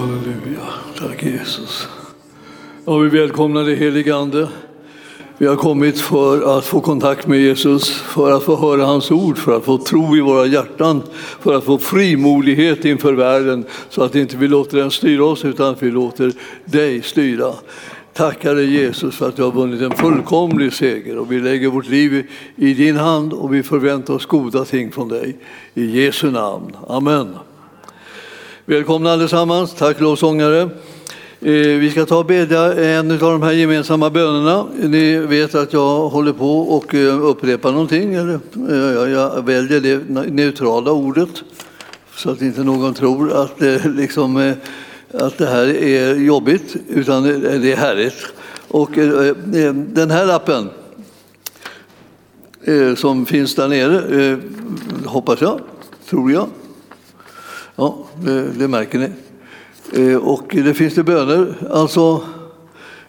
Halleluja. Tack Jesus. Ja, vi välkomnar dig helige Ande. Vi har kommit för att få kontakt med Jesus, för att få höra hans ord, för att få tro i våra hjärtan, för att få frimodighet inför världen så att inte vi låter den styra oss utan att vi låter dig styra. Tackar dig Jesus för att du har vunnit en fullkomlig seger och vi lägger vårt liv i din hand och vi förväntar oss goda ting från dig. I Jesu namn. Amen. Välkomna allesammans. Tack lovsångare. Eh, vi ska ta och bedja en av de här gemensamma bönerna. Ni vet att jag håller på och eh, upprepar någonting. Eller, eh, jag väljer det neutrala ordet så att inte någon tror att det, liksom, att det här är jobbigt, utan det är härligt. Och den här lappen som finns där nere, hoppas jag, tror jag, Ja, det, det märker ni. Eh, och det finns det böner, alltså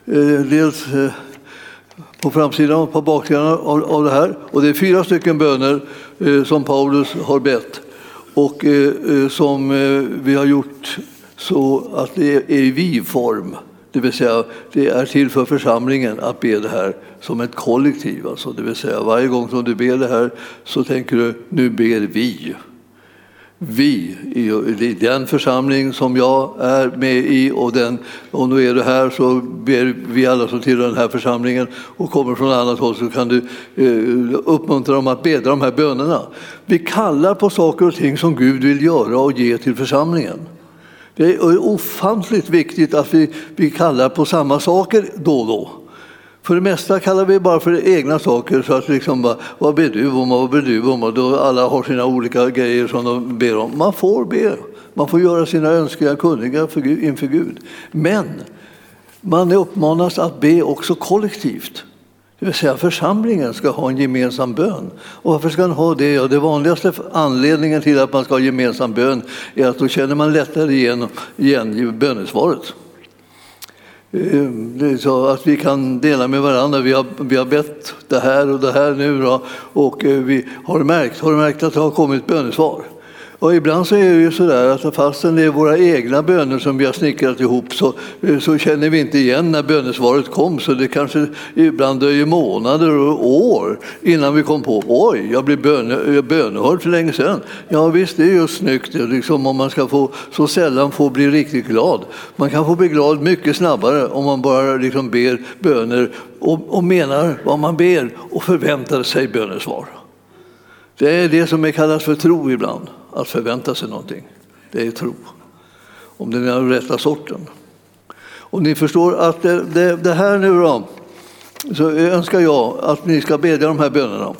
eh, dels eh, på framsidan och på baksidan av, av det här. Och det är fyra stycken böner eh, som Paulus har bett och eh, eh, som vi har gjort så att det är i vi-form. Det vill säga, det är till för församlingen att be det här som ett kollektiv. Alltså, det vill säga, varje gång som du ber det här så tänker du, nu ber vi vi i den församling som jag är med i och, den, och nu är du här så ber vi alla som tillhör den här församlingen och kommer från annat håll så kan du eh, uppmuntra dem att bedra de här bönerna. Vi kallar på saker och ting som Gud vill göra och ge till församlingen. Det är ofantligt viktigt att vi, vi kallar på samma saker då och då. För det mesta kallar vi bara för egna saker. Så att liksom bara, vad ber du om vad ber du om? Och då alla har sina olika grejer som de ber om. Man får be. Man får göra sina önskningar kunniga inför Gud. Men man uppmanas att be också kollektivt. Det vill säga församlingen ska ha en gemensam bön. Och varför ska den ha det? Ja, det vanligaste anledningen till att man ska ha gemensam bön är att då känner man lättare igen, igen bönesvaret. Eh, så att vi kan dela med varandra. Vi har, vi har bett det här och det här nu då, och eh, vi har märkt, har märkt att det har kommit bönesvar. Och ibland så är det ju så där att fastän det är våra egna böner som vi har snickrat ihop så, eh, så känner vi inte igen när bönesvaret kom. Så det kanske ibland dröjer månader och år innan vi kom på oj, jag blev böne, bönehörd för länge sedan. Ja visst, det är ju snyggt liksom, om man ska få så sällan få bli riktigt glad. Man kan få bli glad mycket snabbare om man bara liksom ber böner och, och menar vad man ber och förväntar sig bönesvar. Det är det som kallas för tro ibland att förvänta sig någonting. Det är tro. Om den är av rätta sorten. Och ni förstår att det, det, det här nu då, så önskar jag att ni ska bedja de här bönerna.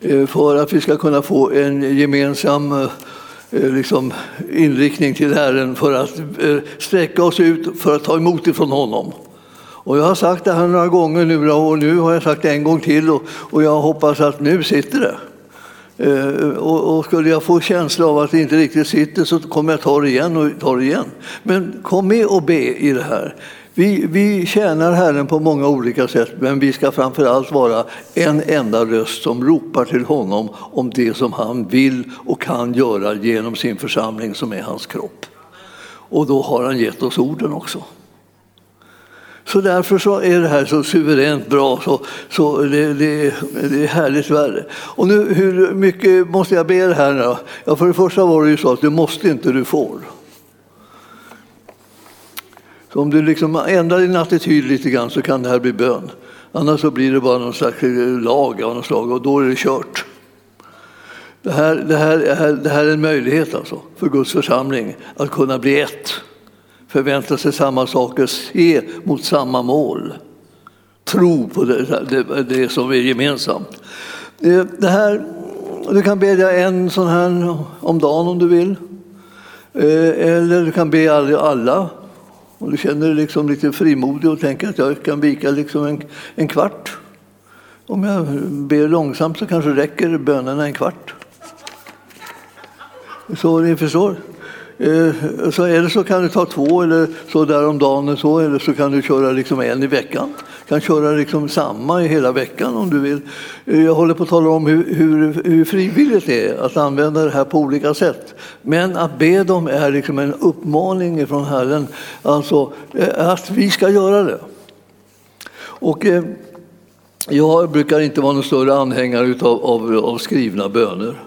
Eh, för att vi ska kunna få en gemensam eh, liksom, inriktning till Herren för att eh, sträcka oss ut för att ta emot ifrån honom. Och jag har sagt det här några gånger nu och nu har jag sagt det en gång till och, och jag hoppas att nu sitter det. Eh, och, och, skulle jag få känsla av att det inte riktigt sitter så kommer jag ta det igen och ta det igen. Men kom med och be i det här. Vi, vi tjänar Herren på många olika sätt, men vi ska framför allt vara en enda röst som ropar till honom om det som han vill och kan göra genom sin församling som är hans kropp. Och då har han gett oss orden också. Så därför så är det här så suveränt bra, så, så det, det, det är härligt värre. Och nu, hur mycket måste jag be det här nu Ja, för det första var det ju så att du måste inte, du får. Så om du liksom ändrar din attityd lite grann så kan det här bli bön. Annars så blir det bara någon slags eh, lag av något slag och då är det kört. Det här, det här, det här är en möjlighet alltså för Guds församling att kunna bli ett förvänta sig samma saker, se mot samma mål. Tro på det, det, det som är gemensamt. Eh, det här, du kan bedja en sån här om dagen om du vill. Eh, eller du kan be alla. Om du känner dig liksom lite frimodig och tänker att jag kan vika liksom en, en kvart. Om jag ber långsamt så kanske räcker bönerna en kvart. Så ni förstår. Eh, så eller så kan du ta två eller så där om dagen och så, eller så kan du köra liksom en i veckan. Du kan köra liksom samma i hela veckan om du vill. Eh, jag håller på att tala om hur, hur, hur frivilligt det är att använda det här på olika sätt. Men att be dem är liksom en uppmaning från Herren, alltså eh, att vi ska göra det. Och jag brukar inte vara någon större anhängare av, av, av skrivna böner.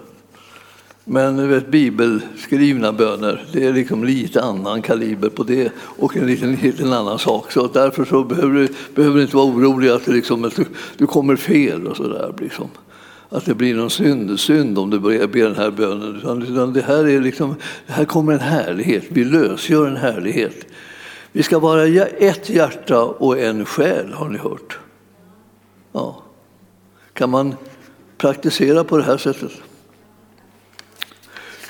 Men vet, bibelskrivna böner, det är liksom lite annan kaliber på det och en liten, liten annan sak. Så därför så behöver du, behöver du inte vara orolig att, liksom, att du, du kommer fel och sådär. Liksom. Att det blir någon synd, synd om du börjar be den här bönen. Utan det här, är liksom, här kommer en härlighet, vi lösgör en härlighet. Vi ska vara ett hjärta och en själ, har ni hört? Ja. Kan man praktisera på det här sättet?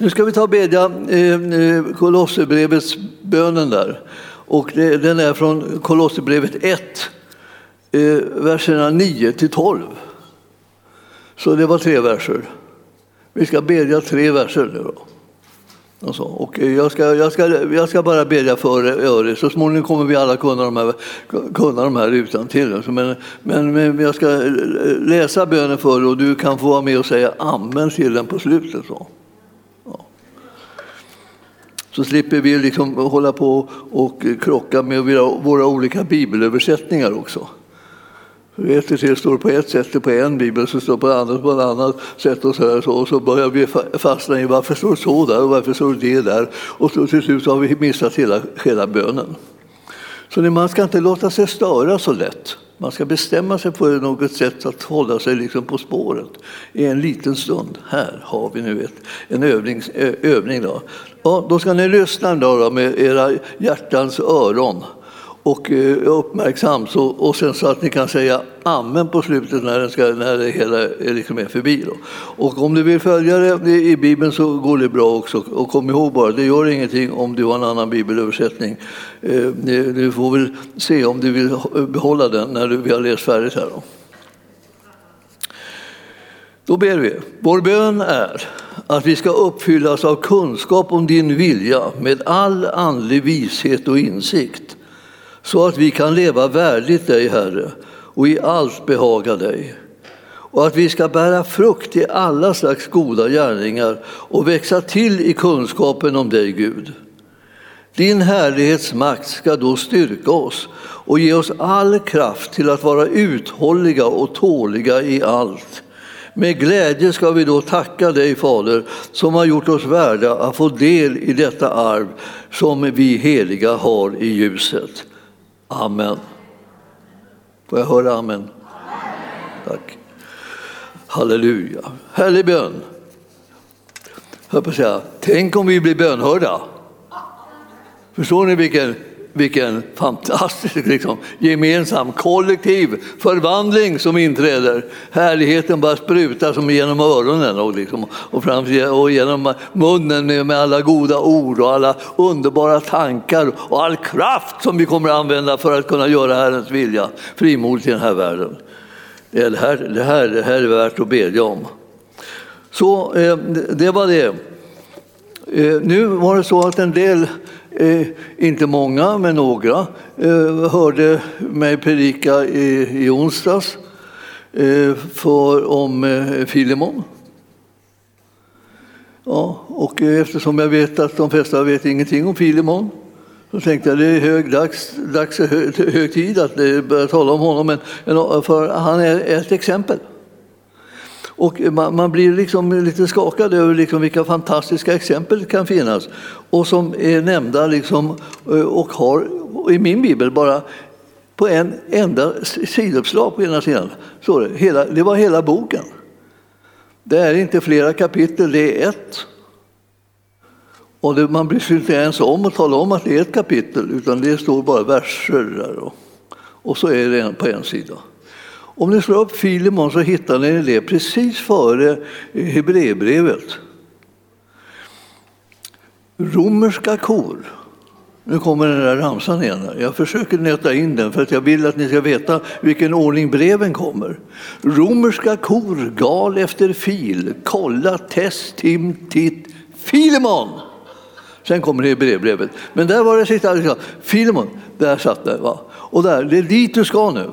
Nu ska vi ta och bedja eh, eh, Kolosserbrevets bönen där. Och den är från Kolosserbrevet 1, eh, verserna 9 till 12. Så det var tre verser. Vi ska bedja tre verser nu då. Alltså, och jag, ska, jag, ska, jag ska bara bedja för öre. Så småningom kommer vi alla kunna de här, kunna de här utan till. Alltså, men, men, men jag ska läsa bönen för och du kan få vara med och säga amen till den på slutet. Så. Så slipper vi liksom hålla på och krocka med våra olika bibelöversättningar också. Ett står på ett sätt på en bibel, så står det på ett annat på ett annat sätt och så, här, så, och så börjar vi fastna i varför står det så där och varför står det där och så till slut har vi missat hela, hela bönen. Så man ska inte låta sig störa så lätt. Man ska bestämma sig för något sätt att hålla sig liksom på spåret i en liten stund. Här har vi nu ett, en övning. övning då. Ja, då ska ni lyssna då med era hjärtans öron och eh, uppmärksam, så, och sen så att ni kan säga amen på slutet när, den ska, när det hela är, liksom är förbi. Då. Och om du vill följa det i Bibeln så går det bra också. Och kom ihåg bara, det gör ingenting om du har en annan bibelöversättning. Eh, du får väl se om du vill behålla den när vi har läst färdigt här. Då. Då ber vi. Vår bön är att vi ska uppfyllas av kunskap om din vilja med all andlig vishet och insikt så att vi kan leva värdigt dig, Herre, och i allt behaga dig. Och att vi ska bära frukt i alla slags goda gärningar och växa till i kunskapen om dig, Gud. Din härlighetsmakt ska då styrka oss och ge oss all kraft till att vara uthålliga och tåliga i allt. Med glädje ska vi då tacka dig, Fader, som har gjort oss värda att få del i detta arv som vi heliga har i ljuset. Amen. Får jag höra amen? amen. Tack. Halleluja. Härlig bön. Jag på säga, tänk om vi blir bönhörda. Förstår ni vilken vilken fantastisk liksom, gemensam kollektiv förvandling som inträder. Härligheten bara sprutar som genom öronen och, liksom, och, fram, och genom munnen med, med alla goda ord och alla underbara tankar och all kraft som vi kommer att använda för att kunna göra Herrens vilja frimodigt i den här världen. Det här, det här, det här är värt att bedja om. Så eh, det var det. Eh, nu var det så att en del Eh, inte många, men några, eh, hörde mig predika i, i onsdags eh, för, om eh, Filemon. Ja, och eftersom jag vet att de flesta vet ingenting om Filemon så tänkte jag att det är hög, dags, dags, hög, hög tid att eh, börja tala om honom, men, för han är ett exempel. Och man, man blir liksom lite skakad över liksom vilka fantastiska exempel det kan finnas och som är nämnda liksom, eh, och har i min bibel bara på en enda sidouppslag på ena sidan. Så det, hela, det var hela boken. Det är inte flera kapitel, det är ett. Och det, man bryr sig inte ens om att tala om att det är ett kapitel, utan det står bara verser där. Och, och så är det på en sida. Om ni slår upp Filemon så hittar ni det precis före eh, Hebreerbrevet. Romerska kor. Nu kommer den där ramsan igen. Jag försöker nöta in den för att jag vill att ni ska veta vilken ordning breven kommer. Romerska kor, gal efter fil, kolla, test, tim, titt, Filimon! Sen kommer det brevbrevet. Men där var det sista. Filimon, där satt det. Va? Och där, det är dit du ska nu.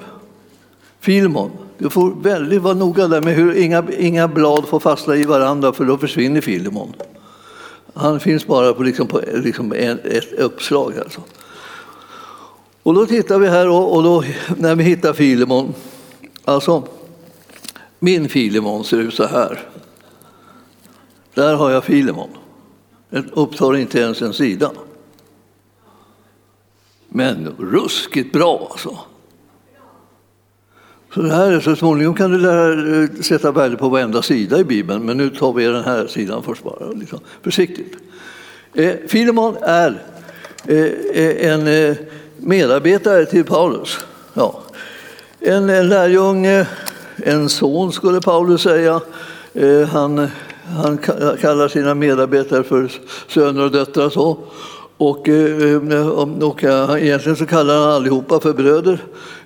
Filmon, du får väldigt vara noga där med hur inga, inga blad får fastna i varandra för då försvinner Filemon. Han finns bara på, liksom, på liksom en, ett uppslag. Alltså. Och då tittar vi här och, och då, när vi hittar Filemon, alltså min Filemon ser ut så här. Där har jag Filemon. Den upptar inte ens en sida. Men ruskigt bra alltså. Så det här, så småningom kan du lära, eh, sätta värde på varenda sida i Bibeln, men nu tar vi den här sidan först bara. Liksom. Försiktigt. Eh, Filemon är eh, eh en eh, medarbetare till Paulus. Ja. En, en lärjunge, en son skulle Paulus säga. Eh, han, han kallar sina medarbetare för söner och döttrar. Så. Och, eh, och, eh, egentligen så kallar han allihopa för bröder.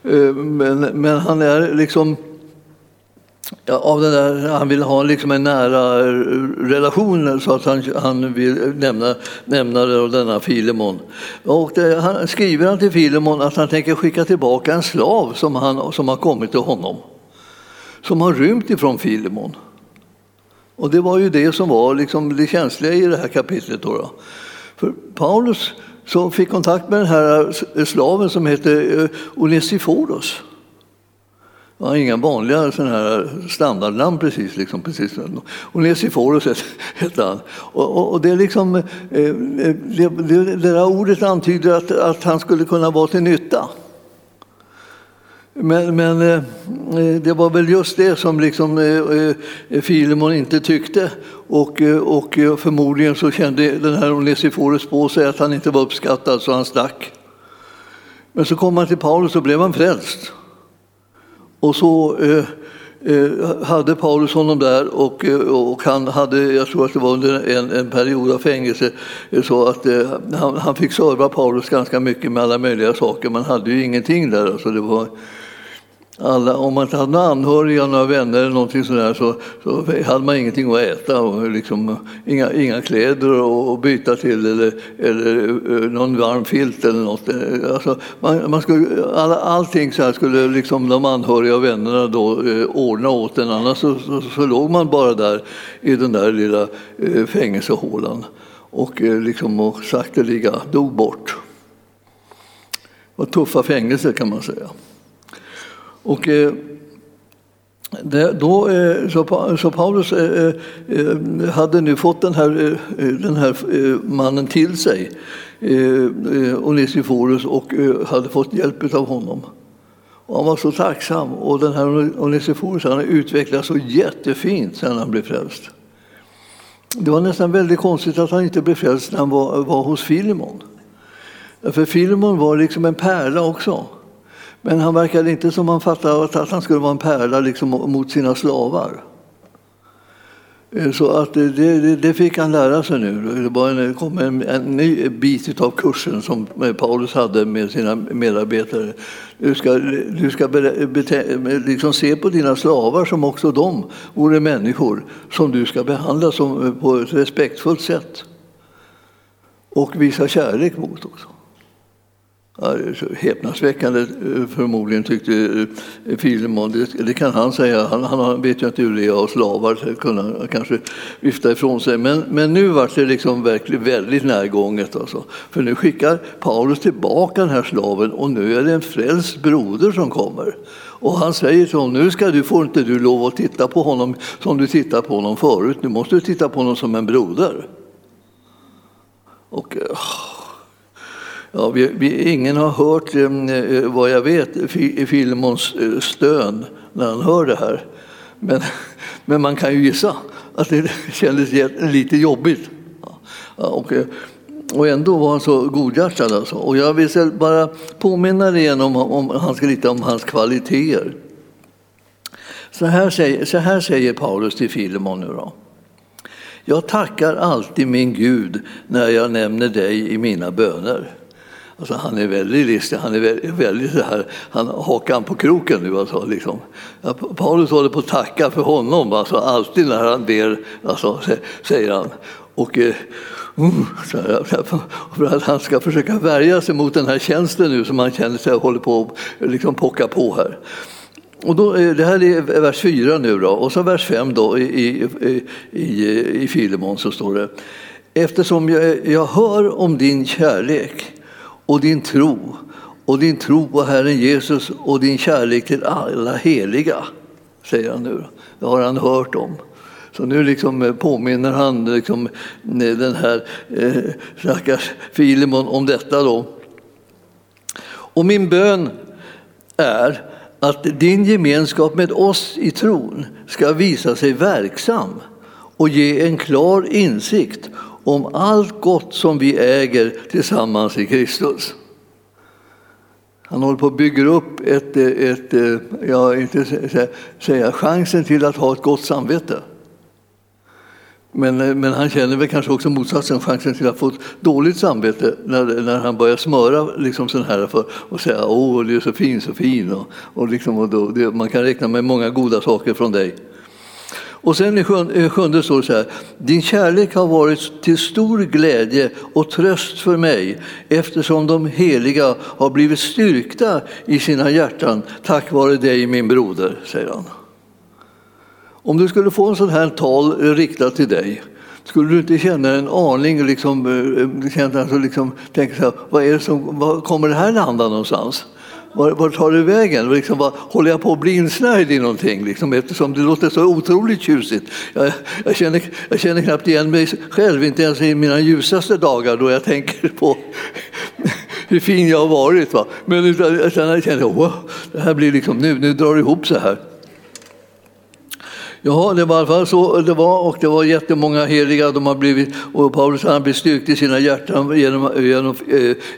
Eh, men, men han är liksom Ja, av den där, han vill ha liksom en nära relation så att han, han vill nämna, nämna denna Filemon. Och det, han, skriver han till Filemon att han tänker skicka tillbaka en slav som, han, som har kommit till honom. Som har rymt ifrån Filemon. Och det var ju det som var liksom det känsliga i det här kapitlet. Då, då. För Paulus så fick kontakt med den här slaven som hette eh, Onesiforos. Det var inga vanliga här standardnamn precis. Liksom, precis. Onesiforos hette han. Och, och, och, det, liksom, eh, eh, det, det, det där ordet antyder att, att han skulle kunna vara till nytta. Men, men eh, eh, det var väl just det som liksom, eh, Filemon inte tyckte. Och, och förmodligen så kände den här Onesiforos på sig att han inte var uppskattad så han stack. Men så kom han till Paulus och blev han frälst. Och så hade Paulus honom där och, och han hade, jag tror att det var under en, en period av fängelse, så att eh, han, han, fick serva Paulus ganska mycket med alla möjliga saker. Man hade ju ingenting där. Alltså det var, alla, om man inte hade några anhöriga, några vänner eller någonting sådär så, så hade man ingenting att äta och liksom, inga, inga kläder att byta till eller, eller eh, någon varm filt eller något. Alltså, man, man skulle, all, allting så här skulle liksom de anhöriga och vännerna då eh, ordna åt en, annars så, så, så, låg man bara där i den där lilla eh, fängelsehålan och, eh, liksom, och sakteliga dog bort. Det var tuffa fängelser kan man säga. Och, eh, det, då, eh, så, så Paulus eh, hade nu fått den här, den här mannen till sig, Onesiforus, och hade fått hjälp av honom. Och han var så tacksam. Och den här Onesiforus han har utvecklats så jättefint sedan han blev frälst. Det var nästan väldigt konstigt att han inte blev frälst när han var, var hos Filimon. För Filimon var liksom en pärla också. Men han verkade inte som han fattade att han skulle vara en pärla liksom mot sina slavar. Eh, så att det, det, det, fick han lära sig nu. Det var en, kom en, en ny bit av kursen som eh, Paulus hade med sina medarbetare. Du ska, du ska bete, liksom se på dina slavar som också de vore människor som du ska behandla som, eh, på ett respektfullt sätt. Och visa kärlek mot också. Häpnadsväckande eh, förmodligen tyckte eh, Filimon. Filemon. Det, det, kan han säga. Han, han vet ju inte hur det är att slavar kunna kanske vifta ifrån sig. Men, men nu var det liksom verkligen väldigt närgånget. Alltså. För nu skickar Paulus tillbaka den här slaven och nu är det en frälst broder som kommer. Och han säger till honom, nu ska du, får inte du lov att titta på honom som du tittat på honom förut. Nu måste du titta på honom som en broder. Och, oh. Ja, vi, vi, ingen har hört, eh, eh vad jag vet, Filemons eh, stön när han hör det här. Men, men man kan ju gissa att det kändes lite jobbigt. Ja, och, eh, och ändå var han så godhjärtad. Alltså. Och jag vill bara påminna dig igen om, om, lite om hans kvaliteter. Så här, säger, så här säger Paulus till Filemon nu då. Jag tackar alltid min Gud när jag nämner dig i mina böner. Alltså, han är väldigt listig, han är väldigt, väldigt så här, han hakan på kroken nu. Alltså, liksom. ja, Paulus håller på att tacka för honom, alltså, alltid när han ber, alltså, säger han. Och, eh, uh, för att han ska försöka värja sig mot den här tjänsten nu som han känner sig håller på att liksom pocka på här. Och då, eh, det här är vers 4 nu då, och så vers 5 då i, i, i, i Filemon så står det Eftersom jag, jag hör om din kärlek och din tro och din tro på Herren Jesus och din kärlek till alla heliga, säger han nu. Det har han hört om. Så nu liksom eh, påminner han liksom eh, den här eh, stackars Filimon om detta. Då. Och min bön är att din gemenskap med oss i tron ska visa sig verksam och ge en klar insikt om allt gott som vi äger tillsammans i Kristus. Han håller på att bygga upp ett, ett, jag inte säga, chansen till att ha ett gott samvete. Men, men han känner väl kanske också motsatsen, chansen till att få ett dåligt samvete när, när han börjar smöra liksom sån här för och säga åh, du är så fin, så fin. Och, och, liksom, och då, det, man kan räkna med många goda saker från dig. Och sen i eh, sjunde står det så här. Din kärlek har varit till stor glädje och tröst för mig eftersom de heliga har blivit styrkta i sina hjärtan tack vare dig, min broder, säger han. Om du skulle få en sån här tal eh, riktat till dig skulle du inte känna en aning, liksom, eh, känna, alltså liksom, tänka så här, vad, är det som, vad kommer det här landa någonstans? Var, var tar det vägen? Liksom, var, håller jag på att bli insnärjd i någonting? Liksom, eftersom det låter så otroligt tjusigt. Jag, jag, känner, jag känner knappt igen mig själv, inte ens i mina ljusaste dagar då jag tänker på hur fin jag har varit. Va? Men utan, utan jag känner wow, det här blir liksom, nu, nu drar det ihop så här. Ja, det var i alla fall så det var och det var jättemånga heliga. De har blivit, och Paulus har blivit styrkt i sina hjärtan genom, genom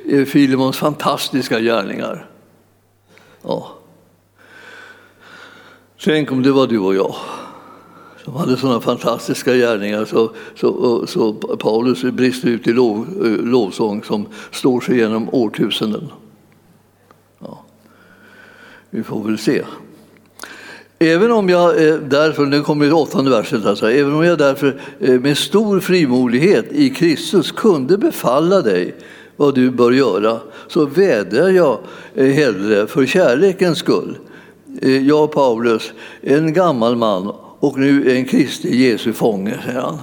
eh, Filemons fantastiska gärningar. Ja. Tänk om det var du och jag som hade sådana fantastiska gärningar så, så, så Paulus brister ut i lov, eh, lovsång som står sig genom årtusenden. Ja. Vi får väl se. Även om jag eh, därför, nu kommer det åttonde verset, alltså, även om jag därför eh, med stor frimodighet i Kristus kunde befalla dig vad du bör göra, så vädjar jag eh, hellre för kärlekens skull. Eh, jag, Paulus, en gammal man och nu en Kristi Jesu fånge, säger han.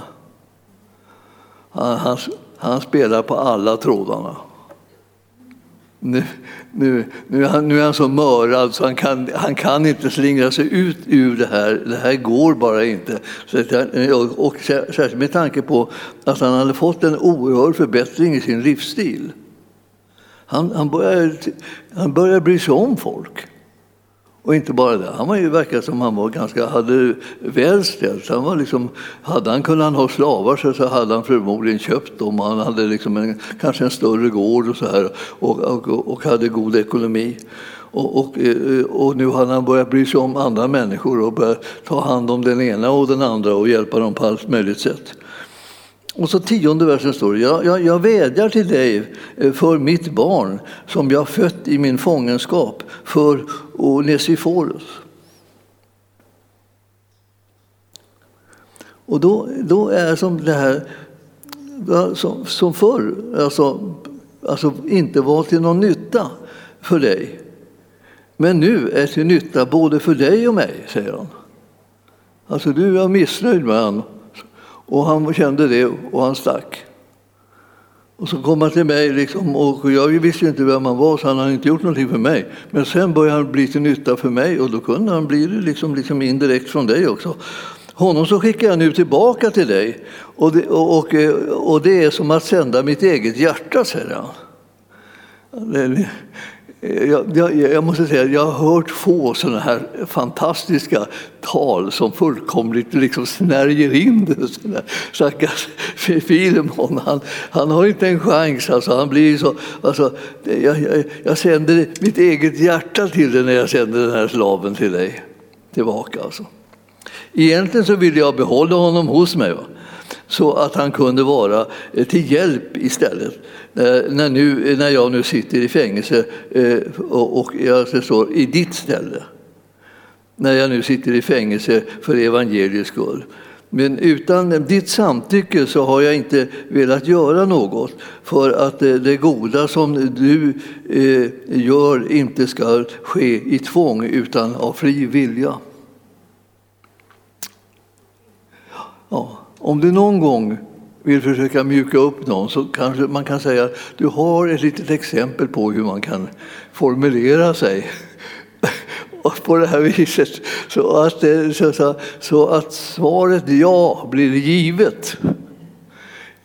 Han, han, han spelar på alla trådarna. Nu, nu, nu, är han, nu är han så mörad så han kan, han kan inte slingra sig ut ur det här. Det här går bara inte. Så och, och särskilt med tanke på att han hade fått en oerhörd förbättring i sin livsstil. Han, han, började, han började bry sig om folk. Och inte bara det, han var ju verkar som han var ganska, hade väl ställt. Han var liksom, hade han kunnat ha slavar så hade han förmodligen köpt dem. Han hade liksom en, kanske en större gård och så här och, och, och hade god ekonomi. Och, och, eh, och, nu har han börjat bry sig om andra människor och börjat ta hand om den ena och den andra och hjälpa dem på allt möjligt sätt. Och så tionde versen står det, jag, jag, jag vädjar till dig eh, för mitt barn som jag fött i min fångenskap, för Onesiforus. Och då, då är som det här som, som förr, alltså, alltså inte var till någon nytta för dig. Men nu är till nytta både för dig och mig, säger han. Alltså du är missnöjd med honom och han kände det och han stack. Och så kom han till mig liksom, och jag visste inte vem han var så han hade inte gjort någonting för mig. Men sen började han bli till nytta för mig och då kunde han bli det liksom, liksom indirekt från dig också. Honom så skickar jag nu tillbaka till dig och det, och, och, och det är som att sända mitt eget hjärta, säger han. Jag, jag, jag, måste säga att jag har hört få sådana här fantastiska tal som fullkomligt liksom snärjer in det. Stackars Filemon, han, han har inte en chans. Alltså, han blir så, alltså, jag, jag, jag sänder mitt eget hjärta till dig när jag sänder den här slaven till dig tillbaka. Alltså. Egentligen så vill jag behålla honom hos mig. Va? Så att han kunde vara eh, till hjälp istället. Eh, när, nu, eh, när jag nu sitter i fängelse och jag står i ditt ställe. När jag nu sitter i fängelse för evangeliets skull. Men utan ditt samtycke så har jag inte velat göra något för att det goda som du gör inte ska ske i tvång utan av fri vilja. Ja, om du någon gång vill försöka mjuka upp någon så kanske man kan säga att du har ett litet exempel på hur man kan formulera sig på det här viset. Så att, eh, så, så att svaret ja blir givet.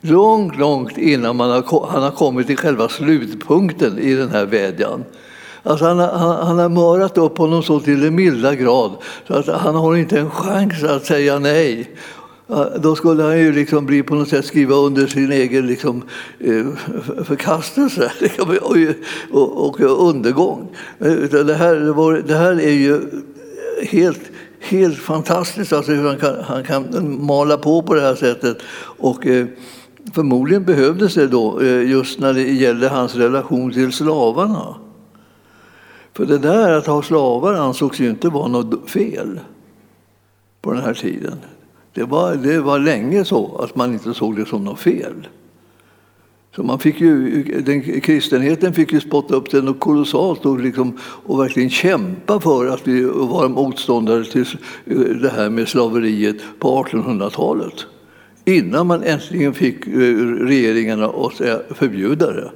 Långt, långt innan man har, han har kommit till själva slutpunkten i den här vädjan. Alltså han, han, han har mörat upp honom så till den milda grad så att han har inte en chans att säga nej. Då skulle han ju liksom bli på något sätt skriva under sin egen liksom, eh, förkastelse och, och, undergång. Eh, det här, det här är ju helt, helt fantastiskt, alltså hur han kan, han kan mala på på det här sättet. Och, eh, förmodligen behövdes det då just när det gäller hans relation till slavarna. För det där att ha slavar ansågs ju inte vara något fel på den här tiden. Det var, det var länge så att man inte såg det som något fel. Så man fick ju, den, kristenheten fick ju spotta upp den och kolossalt och, liksom, och verkligen kämpa för att vi var motståndare till det här med slaveriet på 1800-talet. Innan man äntligen fick eh, regeringarna att eh, förbjuda det.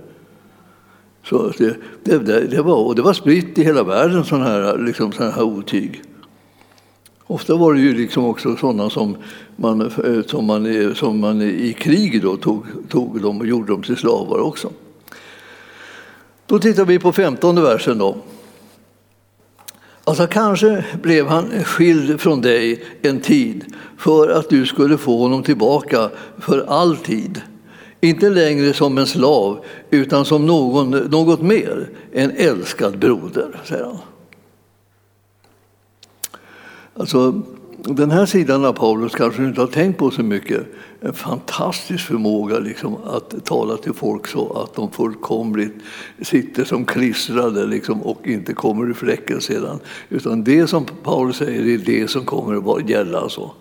Så det, det, det, var, och det var spritt i hela världen, sådana här, liksom, här otyg. Ofta var det ju liksom också sådana som man, eh, som man, eh, som man i krig då tog, tog dem och gjorde dem till slavar också. Då tittar vi på femtonde versen. Då. Alltså kanske blev han skild från dig en tid för att du skulle få honom tillbaka för all tid. Inte längre som en slav, utan som någon, något mer, en älskad broder, säger han. Alltså, den här sidan av Paulus kanske du inte har tänkt på så mycket. En fantastisk förmåga liksom, att tala till folk så att de fullkomligt sitter som klistrade liksom, och inte kommer ur fläcken sedan. Utan det som Paulus säger är det som kommer att gälla. Alltså.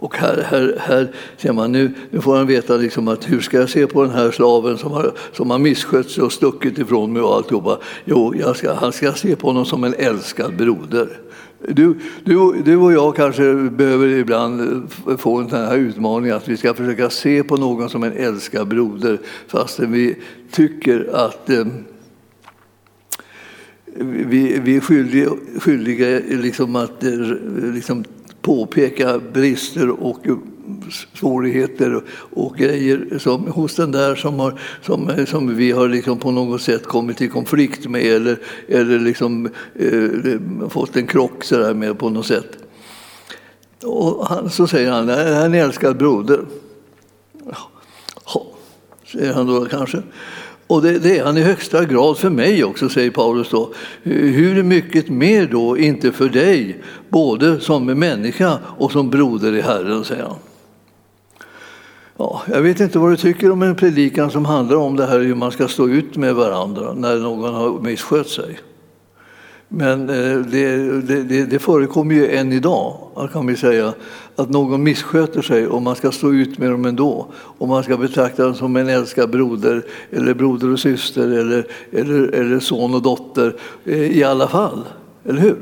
Och här, här, här ser man, nu, nu får han veta liksom att hur ska jag se på den här slaven som har, som har misskött sig och stuckit ifrån mig och alltihopa. Jo, jag ska, han ska se på honom som en älskad broder. Du, du, du och jag kanske behöver ibland få en sån här utmaning att vi ska försöka se på någon som en älskad broder fastän vi tycker att eh, vi, vi är skyldiga, skyldiga liksom att eh, liksom påpeka brister och svårigheter och grejer som, hos den där som, har, som, som vi har liksom på något sätt kommit i konflikt med eller, eller liksom, eh, fått en krock så där med på något sätt. Och han, så säger han, han är en älskad broder. Ja, säger han då kanske. Och det, det, är han i högsta grad för mig också, säger Paulus då. Hur mycket mer då inte för dig, både som människa och som broder i Herren, säger han. Ja, jag vet inte vad du tycker om en predikan som handlar om det här hur man ska stå ut med varandra när någon har misskött sig. Men eh, det, det, det förekommer ju än idag, kan vi säga, att någon missköter sig och man ska stå ut med dem ändå. Och man ska betrakta dem som en älskad broder, eller broder och syster, eller, eller, eller son och dotter eh, i alla fall. Eller hur?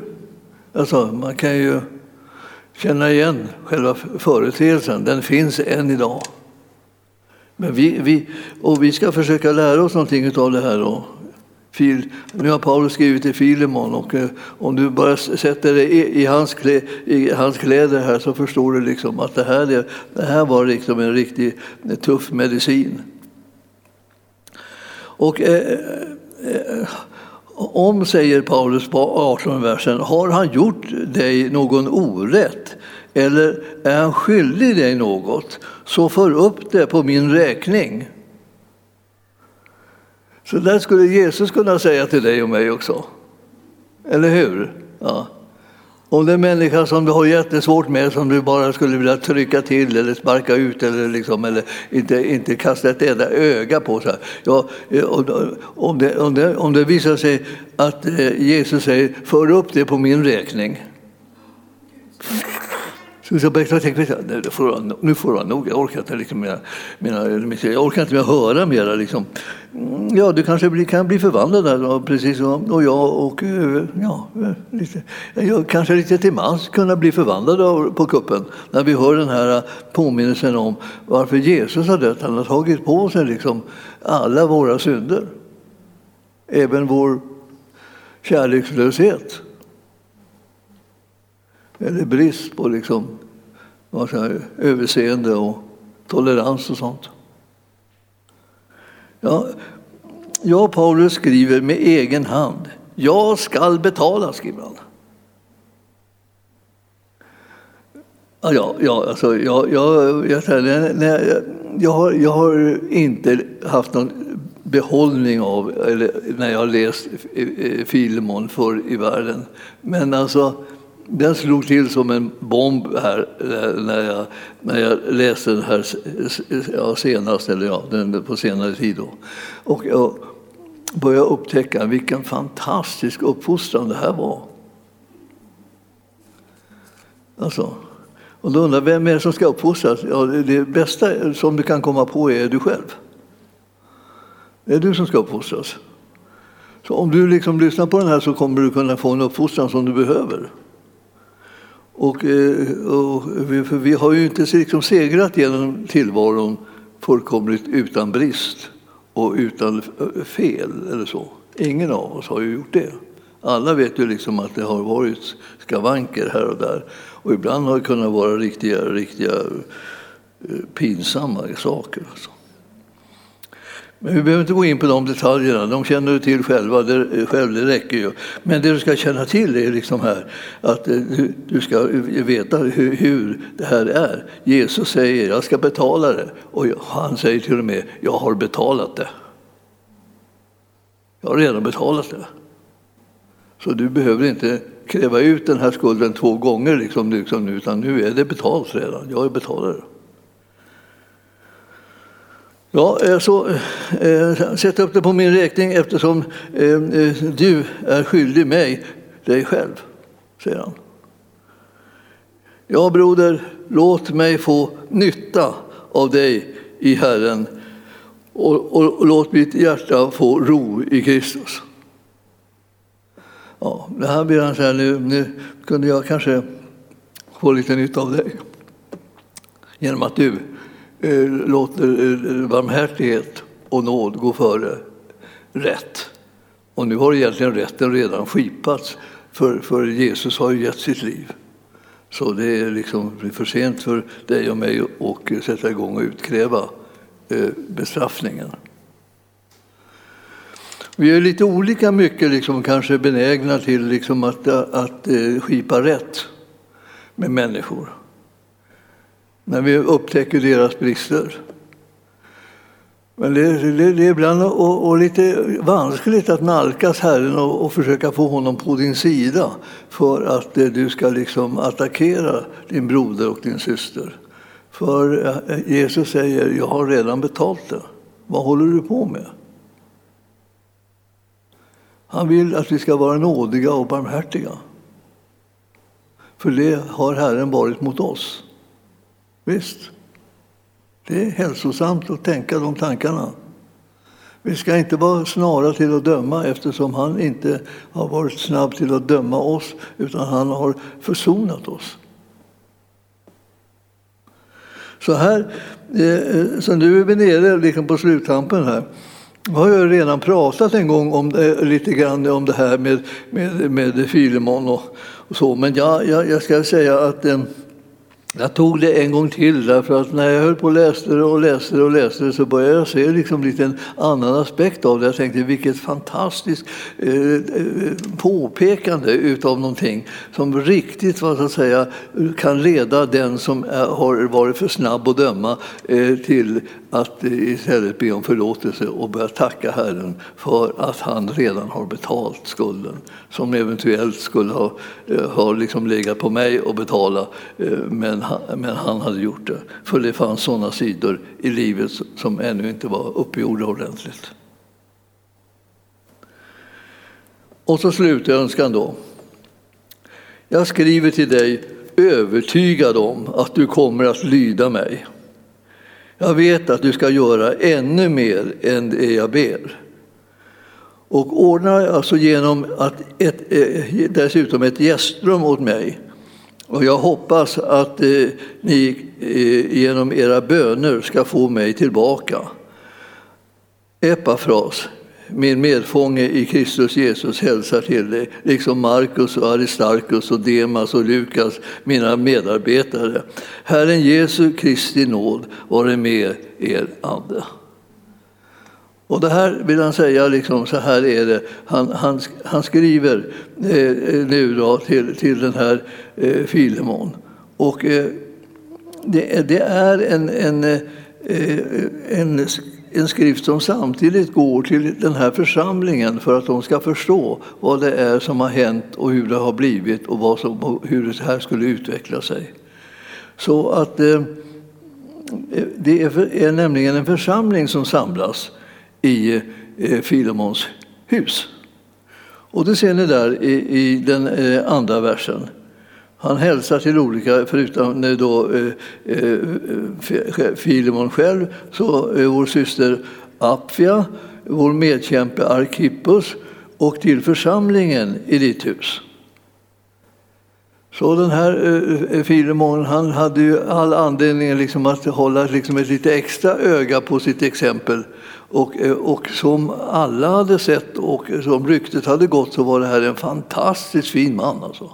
Alltså, man kan ju känna igen själva företeelsen, den finns än idag. Men vi, vi, och vi ska försöka lära oss någonting av det här. Då. Nu har Paulus skrivit till Filemon och eh, om du bara sätter dig i, i, hans, klä, i hans kläder här så förstår du liksom att det här, det här var liksom en riktigt eh, tuff medicin. Och eh, eh, om, säger Paulus på 18 versen, har han gjort dig någon orätt eller är han skyldig dig något, så för upp det på min räkning. Så där skulle Jesus kunna säga till dig och mig också. Eller hur? Ja. Om det är en människa som du har jättesvårt med, som du bara skulle vilja trycka till eller sparka ut eller, liksom, eller inte, inte kasta ett enda öga på. Så ja, om, det, om, det, om det visar sig att eh, Jesus säger för upp det på min räkning så jag började tänka, nej, det nu får det nog, jag orkar inte, liksom, mina, mina, jag orkar inte med höra mera. Liksom. Mm, ja, du kanske bli, kan bli förvandlad där, precis som och jag och eh, ja, eh, lite, jag kanske lite till mans kunna bli förvandlad på kuppen när vi hör den här eh, påminnelsen om varför Jesus har dött. Han har tagit på sig liksom alla våra synder, även vår kärlekslöshet eller brist på liksom, vad säger, överseende och tolerans och sånt. Ja, jag, Paulus, skriver med egen hand. Jag skall betala, skriver han. Ja, ja, alltså, jag, jag, jag, jag, jag, har, jag har inte haft någon behållning av, eller när jag har läst eh, eh, Filemon förr i världen. Men alltså, den slog till som en bomb här eh, när jag, när jag läste den här ja, senast, eller ja, den på senare tid. Då. Och jag började upptäcka vilken fantastisk uppfostran det här var. Alltså, och då undrar vem är det som ska uppfostras? Ja, det bästa som du kan komma på är du själv. Det är du som ska uppfostras. Så om du liksom lyssnar på den här så kommer du kunna få en uppfostran som du behöver. Och, eh, och vi, för vi har ju inte liksom segrat genom tillvaron fullkomligt utan brist och utan fel eller så. Ingen av oss har ju gjort det. Alla vet ju liksom att det har varit skavanker här och där. Och ibland har det kunnat vara riktiga, riktiga eh, pinsamma saker. Alltså. Men vi behöver inte gå in på de detaljerna, de känner du till själva, det, själv, det räcker ju. Men det du ska känna till är liksom här att eh, du, du ska veta hur, hur, det här är. Jesus säger jag ska betala det och han säger till och med jag har betalat det. Jag har redan betalat det. Så du behöver inte kräva ut den här skulden två gånger liksom, liksom, utan nu är det betalt redan. Jag har betalat det. Ja, eh, så eh, sätt upp det på min räkning eftersom eh, du är skyldig mig dig själv, säger han. Ja, broder, låt mig få nytta av dig i Herren och, och, och låt mitt hjärta få ro i Kristus. Ja, det här blir han säga, nu, nu kunde jag kanske få lite nytta av dig genom att du Eh, låter eh, barmhärtighet och nåd gå före rätt. Och nu har egentligen rätten redan skipats, för, för Jesus har ju gett sitt liv. Så det är liksom för sent för dig och mig att eh, sätta igång och utkräva bestraffningen. Vi är lite olika mycket liksom, kanske benägna till liksom, att, att skipa rätt med människor när vi upptäcker deras brister. Men det, det, det är ibland och, och, lite vanskligt att nalkas Herren och, och, försöka få honom på din sida för att eh, du ska liksom attackera din broder och din syster. För eh, Jesus säger, jag har redan betalt det. Vad håller du på med? Han vill att vi ska vara nådiga och barmhärtiga. För det har Herren varit mot oss. Visst, det är hälsosamt att tänka de tankarna. Vi ska inte vara snara till att döma eftersom han inte har varit snabb till att döma oss utan han har försonat oss. Så här, eh, så nu är vi nere liksom på sluttampen här. Jag har jag redan pratat en gång om det, lite grann om det här med, med, med Filemon och, och så, men jag, jag, jag ska säga att eh, jag tog det en gång till därför att när jag höll på och läste det och läste det och läste det så började jag se liksom lite en annan aspekt av det. Jag tänkte vilket fantastiskt eh, eh påpekande utav någonting som riktigt vad att säga, kan leda den som är, har varit för snabb att döma eh, till att istället be om förlåtelse och börja tacka Herren för att han redan har betalt skulden som eventuellt skulle ha, eh, ha liksom legat på mig att betala. Eh, men men han hade gjort det. För det fanns sådana sidor i livet som ännu inte var uppgjorda ordentligt. Och så slutar önskan då. Jag skriver till dig övertygad om att du kommer att lyda mig. Jag vet att du ska göra ännu mer än det jag ber. Och ordnar alltså genom att ett, eh, dessutom ett gästrum åt mig. Och jag hoppas att eh, ni eh, genom era böner ska få mig tillbaka. Epafras, min medfånge i Kristus Jesus hälsar till dig, liksom Markus och Aristarkus och Demas och Lukas, mina medarbetare. Herren Jesu Kristi nåd vare med er ande. Och det här vill han säga, liksom, så här är det. Han, han, han skriver eh, nu då till, till den här eh, Filemon. Och eh, det, det, är en, en, eh, eh, en en skrift som samtidigt går till den här församlingen för att de ska förstå vad det är som har hänt och hur det har blivit och vad som, hur det här skulle utveckla sig. Så att eh, det är, är, nämligen en församling som samlas i eh, Filemons hus. Och det ser ni där i, i den eh, andra versen. Han hälsar till olika, förutom då, eh, eh, eh, Filemon själv, så eh, vår syster Apfia, vår medkämpe Arkippus och till församlingen i ditt hus. Så den här eh, Filemon han hade ju all anledning liksom att hålla liksom ett lite extra öga på sitt exempel. Och, och som alla hade sett och som ryktet hade gått så var det här en fantastiskt fin man. Alltså.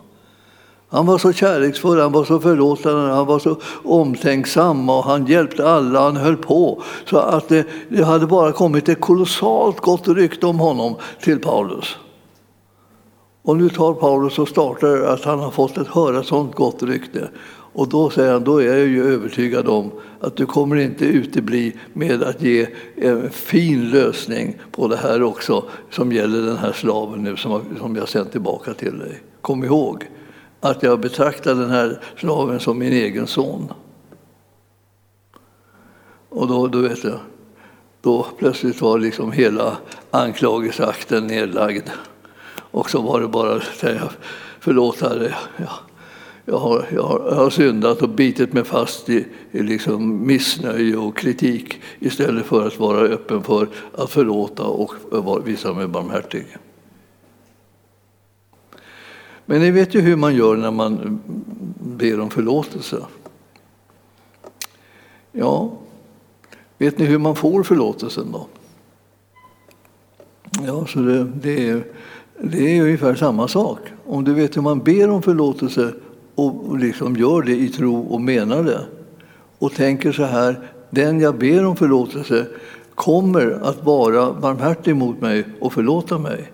Han var så kärleksfull, han var så förlåtande, han var så omtänksam och han hjälpte alla, han höll på. Så att det, det hade bara kommit ett kolossalt gott rykte om honom till Paulus. Och nu tar Paulus och startar att han har fått ett höra sånt gott rykte. Och då säger han, då är jag ju övertygad om att du kommer inte utebli med att ge en fin lösning på det här också som gäller den här slaven nu som jag sänt tillbaka till dig. Kom ihåg, att jag betraktar den här slaven som min egen son. Och då, då vet jag, då plötsligt var liksom hela anklagelseakten nedlagd. Och så var det bara att säga, förlåt Herre, jag, jag, har, jag, har, jag har syndat och bitit mig fast i, i liksom missnöje och kritik istället för att vara öppen för att förlåta och visa mig barmhärtig. Men ni vet ju hur man gör när man ber om förlåtelse. Ja, vet ni hur man får förlåtelsen då? Ja, så det, det, är, det är ungefär samma sak. Om du vet hur man ber om förlåtelse och liksom gör det i tro och menar det och tänker så här, den jag ber om förlåtelse kommer att vara barmhärtig mot mig och förlåta mig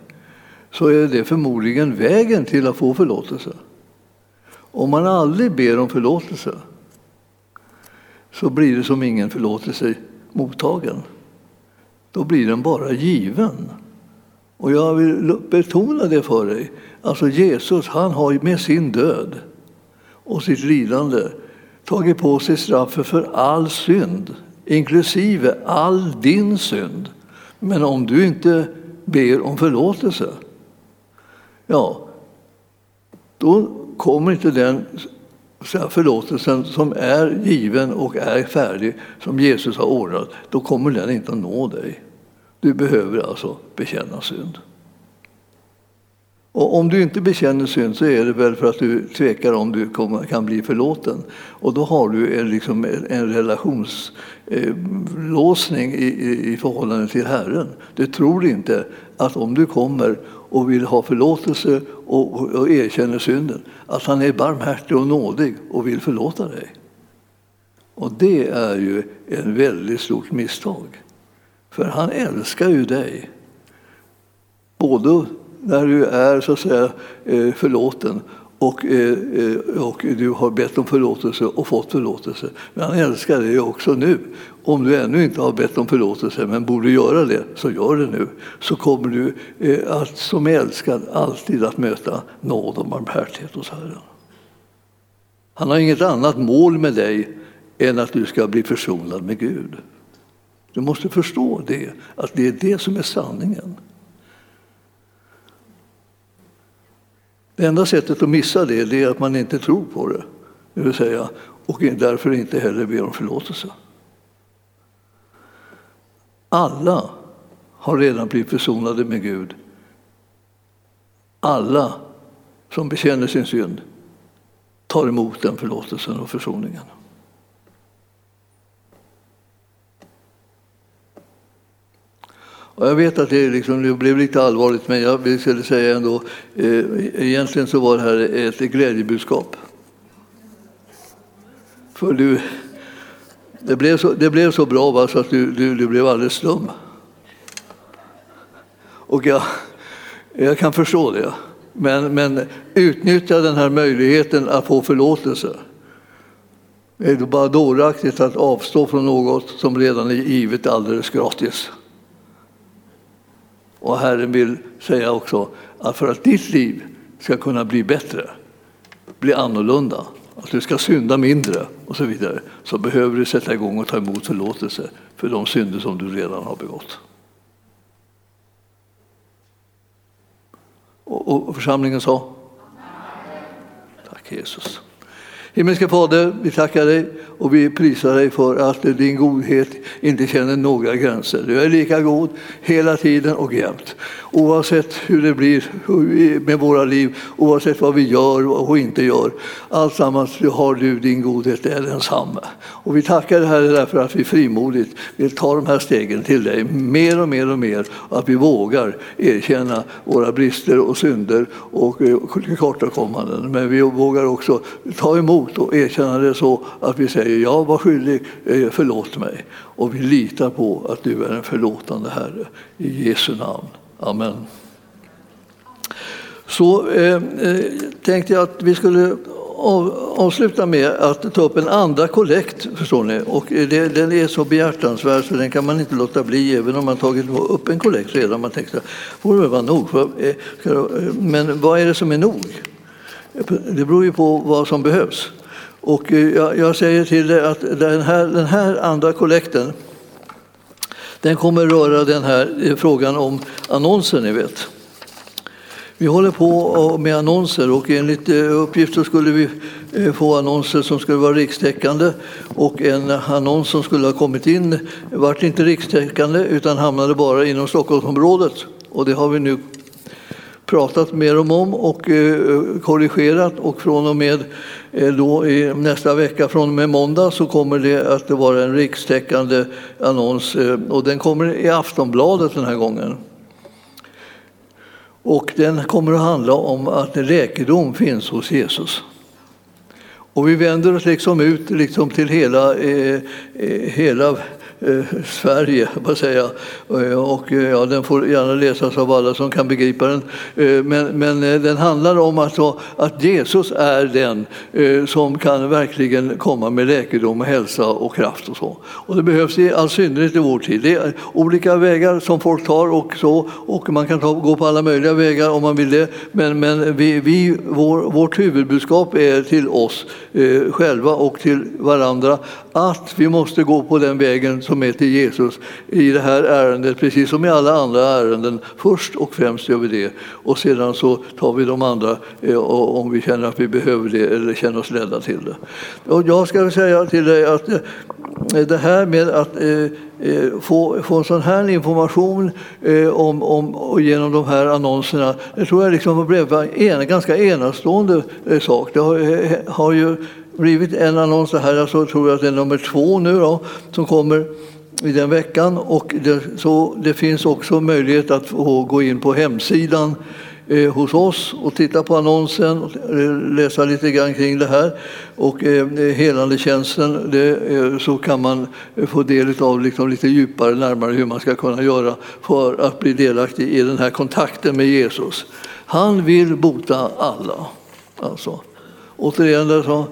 så är det förmodligen vägen till att få förlåtelse. Om man aldrig ber om förlåtelse så blir det som ingen förlåtelse mottagen. Då blir den bara given. Och jag vill betona det för dig. Alltså Jesus han har med sin död och sitt lidande tagit på sig straffet för all synd, inklusive all din synd. Men om du inte ber om förlåtelse ja, då kommer inte den förlåtelsen som är given och är färdig, som Jesus har ordnat, då kommer den inte att nå dig. Du behöver alltså bekänna synd. Och om du inte bekänner synd så är det väl för att du tvekar om du kan bli förlåten. Och då har du en, liksom, en relationslåsning eh, i, i, i förhållande till Herren. Du tror inte att om du kommer och vill ha förlåtelse och, och erkänner synden, att han är barmhärtig och nådig och vill förlåta dig. Och det är ju ett väldigt stort misstag. För han älskar ju dig. Både när du är så att säga eh, förlåten och, eh, eh, och du har bett om förlåtelse och fått förlåtelse. Men han älskar dig också nu. Om du ännu inte har bett om förlåtelse men borde göra det, så gör det nu. Så kommer du eh, att, som älskad alltid att möta nåd och barmhärtighet hos Herren. Han har inget annat mål med dig än att du ska bli försonad med Gud. Du måste förstå det, att det är det som är sanningen. Det enda sättet att missa det, det är att man inte tror på det det vill säga, och därför inte heller ber om förlåtelse. Alla har redan blivit försonade med Gud. Alla som bekänner sin synd tar emot den förlåtelsen och försoningen. Jag vet att det, liksom, det blev lite allvarligt, men jag vill säga ändå, eh, egentligen så var det här ett glädjebudskap. För du, det, blev så, det blev så bra va, så att du, du, du blev alldeles stum. Och jag, jag kan förstå det. Men, men utnyttja den här möjligheten att få förlåtelse. Det är bara dåraktigt att avstå från något som redan är givet alldeles gratis. Och Herren vill säga också att för att ditt liv ska kunna bli bättre, bli annorlunda, att du ska synda mindre och så vidare, så behöver du sätta igång och ta emot förlåtelse för de synder som du redan har begått. Och, församlingen sa? Tack Jesus. Himmelske Fader, vi tackar dig och vi prisar dig för att din godhet inte känner några gränser. Du är lika god hela tiden och jämt. Oavsett hur det blir med våra liv, oavsett vad vi gör och inte gör. Alltsammans har du din godhet, är densamma. Och vi tackar dig Herre därför att vi frimodigt vill ta de här stegen till dig mer och mer och mer. Och att vi vågar erkänna våra brister och synder och eh, tillkortakommanden. Men vi vågar också ta emot och erkänna det så att vi säger jag var skyldig, eh, förlåt mig. Och vi litar på att du är en förlåtande Herre. I Jesu namn. Amen. Så eh, eh tänkte jag att vi skulle avsluta med att ta upp en andra kollekt. Förstår ni? Och eh, det, den är så behjärtansvärd så den kan man inte låta bli även om man tagit upp en kollekt redan. Man tänkte får det vara nog. För, eh, men vad är det som är nog? Det beror ju på vad som behövs. Och eh, jag, jag säger till dig att den här, den här andra kollekten den kommer röra den här eh, frågan om annonser, ni vet. Vi håller på med annonser och enligt eh, uppgift så skulle vi få annonser som skulle vara rikstäckande och en annons som skulle ha kommit in vart inte rikstäckande utan hamnade bara inom Stockholmsområdet. Och det har vi nu pratat med dem om och eh, korrigerat och från och med eh, då i nästa vecka, från och med måndag, så kommer det att vara en rikstäckande annons eh, och den kommer i Aftonbladet den här gången. Och den kommer att handla om att läkedom finns hos Jesus. Och vi vänder oss liksom ut liksom till hela, eh, hela Eh, Sverige, vad säger jag? Eh, och eh, ja, den får gärna läsas av alla som kan begripa den. Men, men den handlar om att, att Jesus är den som kan verkligen komma med läkedom, och hälsa och kraft och så. Och det behövs i all synnerhet i vår tid. Det är olika vägar som folk tar och så och man kan ta, gå på alla möjliga vägar om man vill det. Men, men vi, vi, vår, vårt huvudbudskap är till oss själva och till varandra att vi måste gå på den vägen som är till Jesus i det här ärendet, precis som i alla andra ärenden. Först och främst gör vi det och sedan så tar vi de andra eh, om vi känner att vi behöver det eller känner oss ledda till det. Och jag ska säga till dig att eh, det här med att eh, få, få en sån här information om, om, genom de här annonserna, det tror jag liksom blev en ganska enastående sak. Det har, har ju blivit en annons, det här alltså, tror jag att det är nummer två nu då, som kommer i den veckan. Och det, så det finns också möjlighet att få gå in på hemsidan eh, hos oss och titta på annonsen och läsa lite grann kring det här. Och eh, helandetjänsten, det, eh, så kan man eh, få del av liksom lite djupare, närmare hur man ska kunna göra för att bli delaktig i den här kontakten med Jesus. Han vill bota alla. Alltså, återigen, alltså,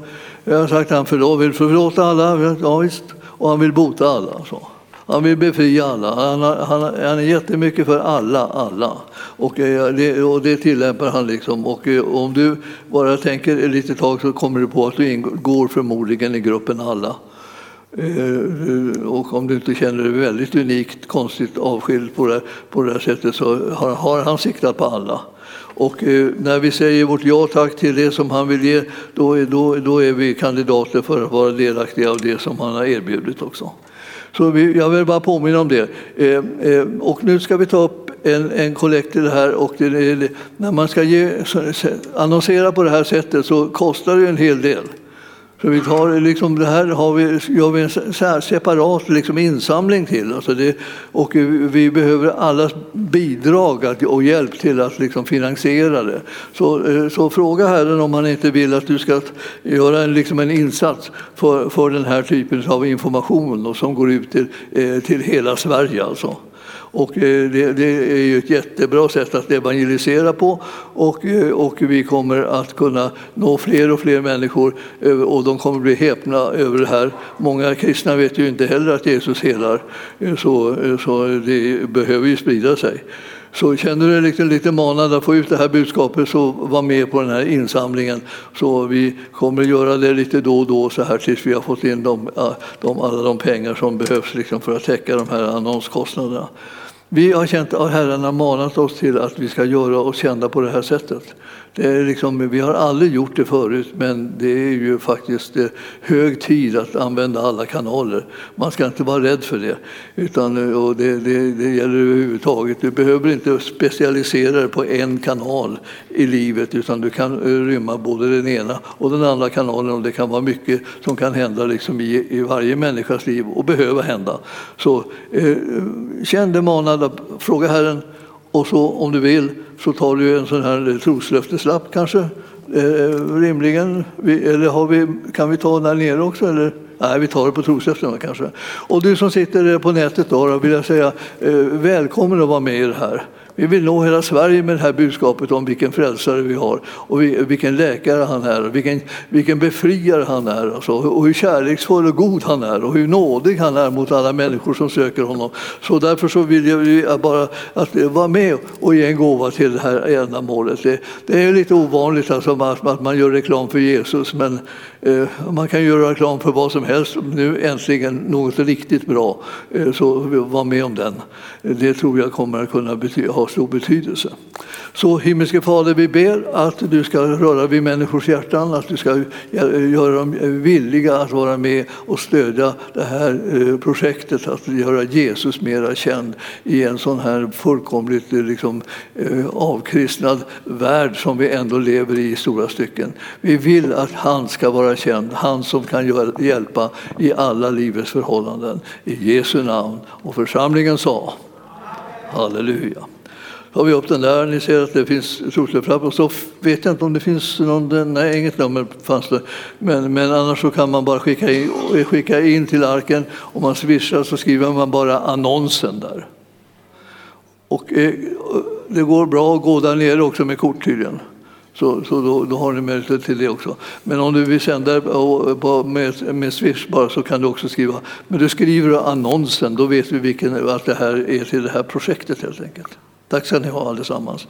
jag har sagt att han vill förlåta alla, ja, visst. och han vill bota alla. Så. Han vill befria alla. Han, han, han är jättemycket för alla, alla. Och, eh, det, och det tillämpar han. Liksom. Och eh, om du bara tänker ett litet tag så kommer du på att du ingår förmodligen i gruppen alla. Eh, och om du inte känner dig väldigt unikt, konstigt avskild på det, på det här sättet så har, har han siktat på alla. Och eh, när vi säger vårt ja tack till det som han vill ge, då är, då, då är vi kandidater för att vara delaktiga av det som han har erbjudit också. Så vi, jag vill bara påminna om det. Eh, eh, och nu ska vi ta upp en, kollekt till det här. Och det, när man ska ge, annonsera på det här sättet så kostar det en hel del. Så vi tar, liksom, det här har vi, gör vi en separat liksom, insamling till. Alltså det, och vi behöver allas bidrag och hjälp till att liksom, finansiera det. Så, eh, så fråga Herren om han inte vill att du ska göra en, liksom, en insats för, för den här typen av information och som går ut till, eh, till hela Sverige. Alltså. Och eh, det, det, är ju ett jättebra sätt att evangelisera på och, eh, och vi kommer att kunna nå fler och fler människor eh, och de kommer bli häpna över det här. Många kristna vet ju inte heller att Jesus helar, så, så det behöver ju sprida sig. Så känner du dig lite, lite manad att få ut det här budskapet så var med på den här insamlingen. Så vi kommer att göra det lite då och då så här tills vi har fått in de, de, alla de pengar som behövs liksom för att täcka de här annonskostnaderna. Vi har känt att Herren har manat oss till att vi ska göra oss kända på det här sättet. Det är liksom, vi har aldrig gjort det förut, men det är ju faktiskt eh, hög tid att använda alla kanaler. Man ska inte vara rädd för det. Utan, eh, och det, det, det gäller överhuvudtaget. Du behöver inte specialisera dig på en kanal i livet, utan du kan eh, rymma både den ena och den andra kanalen. Och det kan vara mycket som kan hända liksom i, i varje människas liv och behöva hända. Så eh, känn dig manad att fråga Herren och så om du vill så tar du en sån här troslöfteslapp kanske, eh, rimligen. Eller har vi, kan vi ta den här nere också? Eller? Nej, vi tar det på troslöftena kanske. Och du som sitter på nätet då, då vill jag säga eh, välkommen att vara med i det här. Vi vill nå hela Sverige med det här budskapet om vilken frälsare vi har och vilken läkare han är, och vilken, vilken befriare han är alltså, och hur kärleksfull och god han är och hur nådig han är mot alla människor som söker honom. Så därför så vill jag bara att vara med och ge en gåva till det här ändamålet. Det, det är lite ovanligt alltså att man gör reklam för Jesus men eh, man kan göra reklam för vad som helst. Nu äntligen något riktigt bra, eh, så var med om den. Det tror jag kommer att kunna ha stor betydelse. Så himmelske Fader, vi ber att du ska röra vid människors hjärtan, att du ska göra dem villiga att vara med och stödja det här eh, projektet, att göra Jesus mera känd i en sån här fullkomligt eh, liksom, eh, avkristnad värld som vi ändå lever i i stora stycken. Vi vill att han ska vara känd, han som kan hjälpa i alla livets förhållanden. I Jesu namn. Och församlingen sa Halleluja har vi upp den där. Ni ser att det finns trosläppar. Och så vet jag inte om det finns någon, nej inget nummer fanns det. Men, men annars så kan man bara skicka in, skicka in till arken. Om man swishar så skriver man bara annonsen där. Och eh, det går bra att gå där nere också med kort tydligen. Så, så då, då, har ni möjlighet till det också. Men om du vill sända med, med Swish bara så kan du också skriva. Men du skriver annonsen, då vet vi vilken, att det här är till det här projektet helt enkelt. Tack ska ni ha allesammans.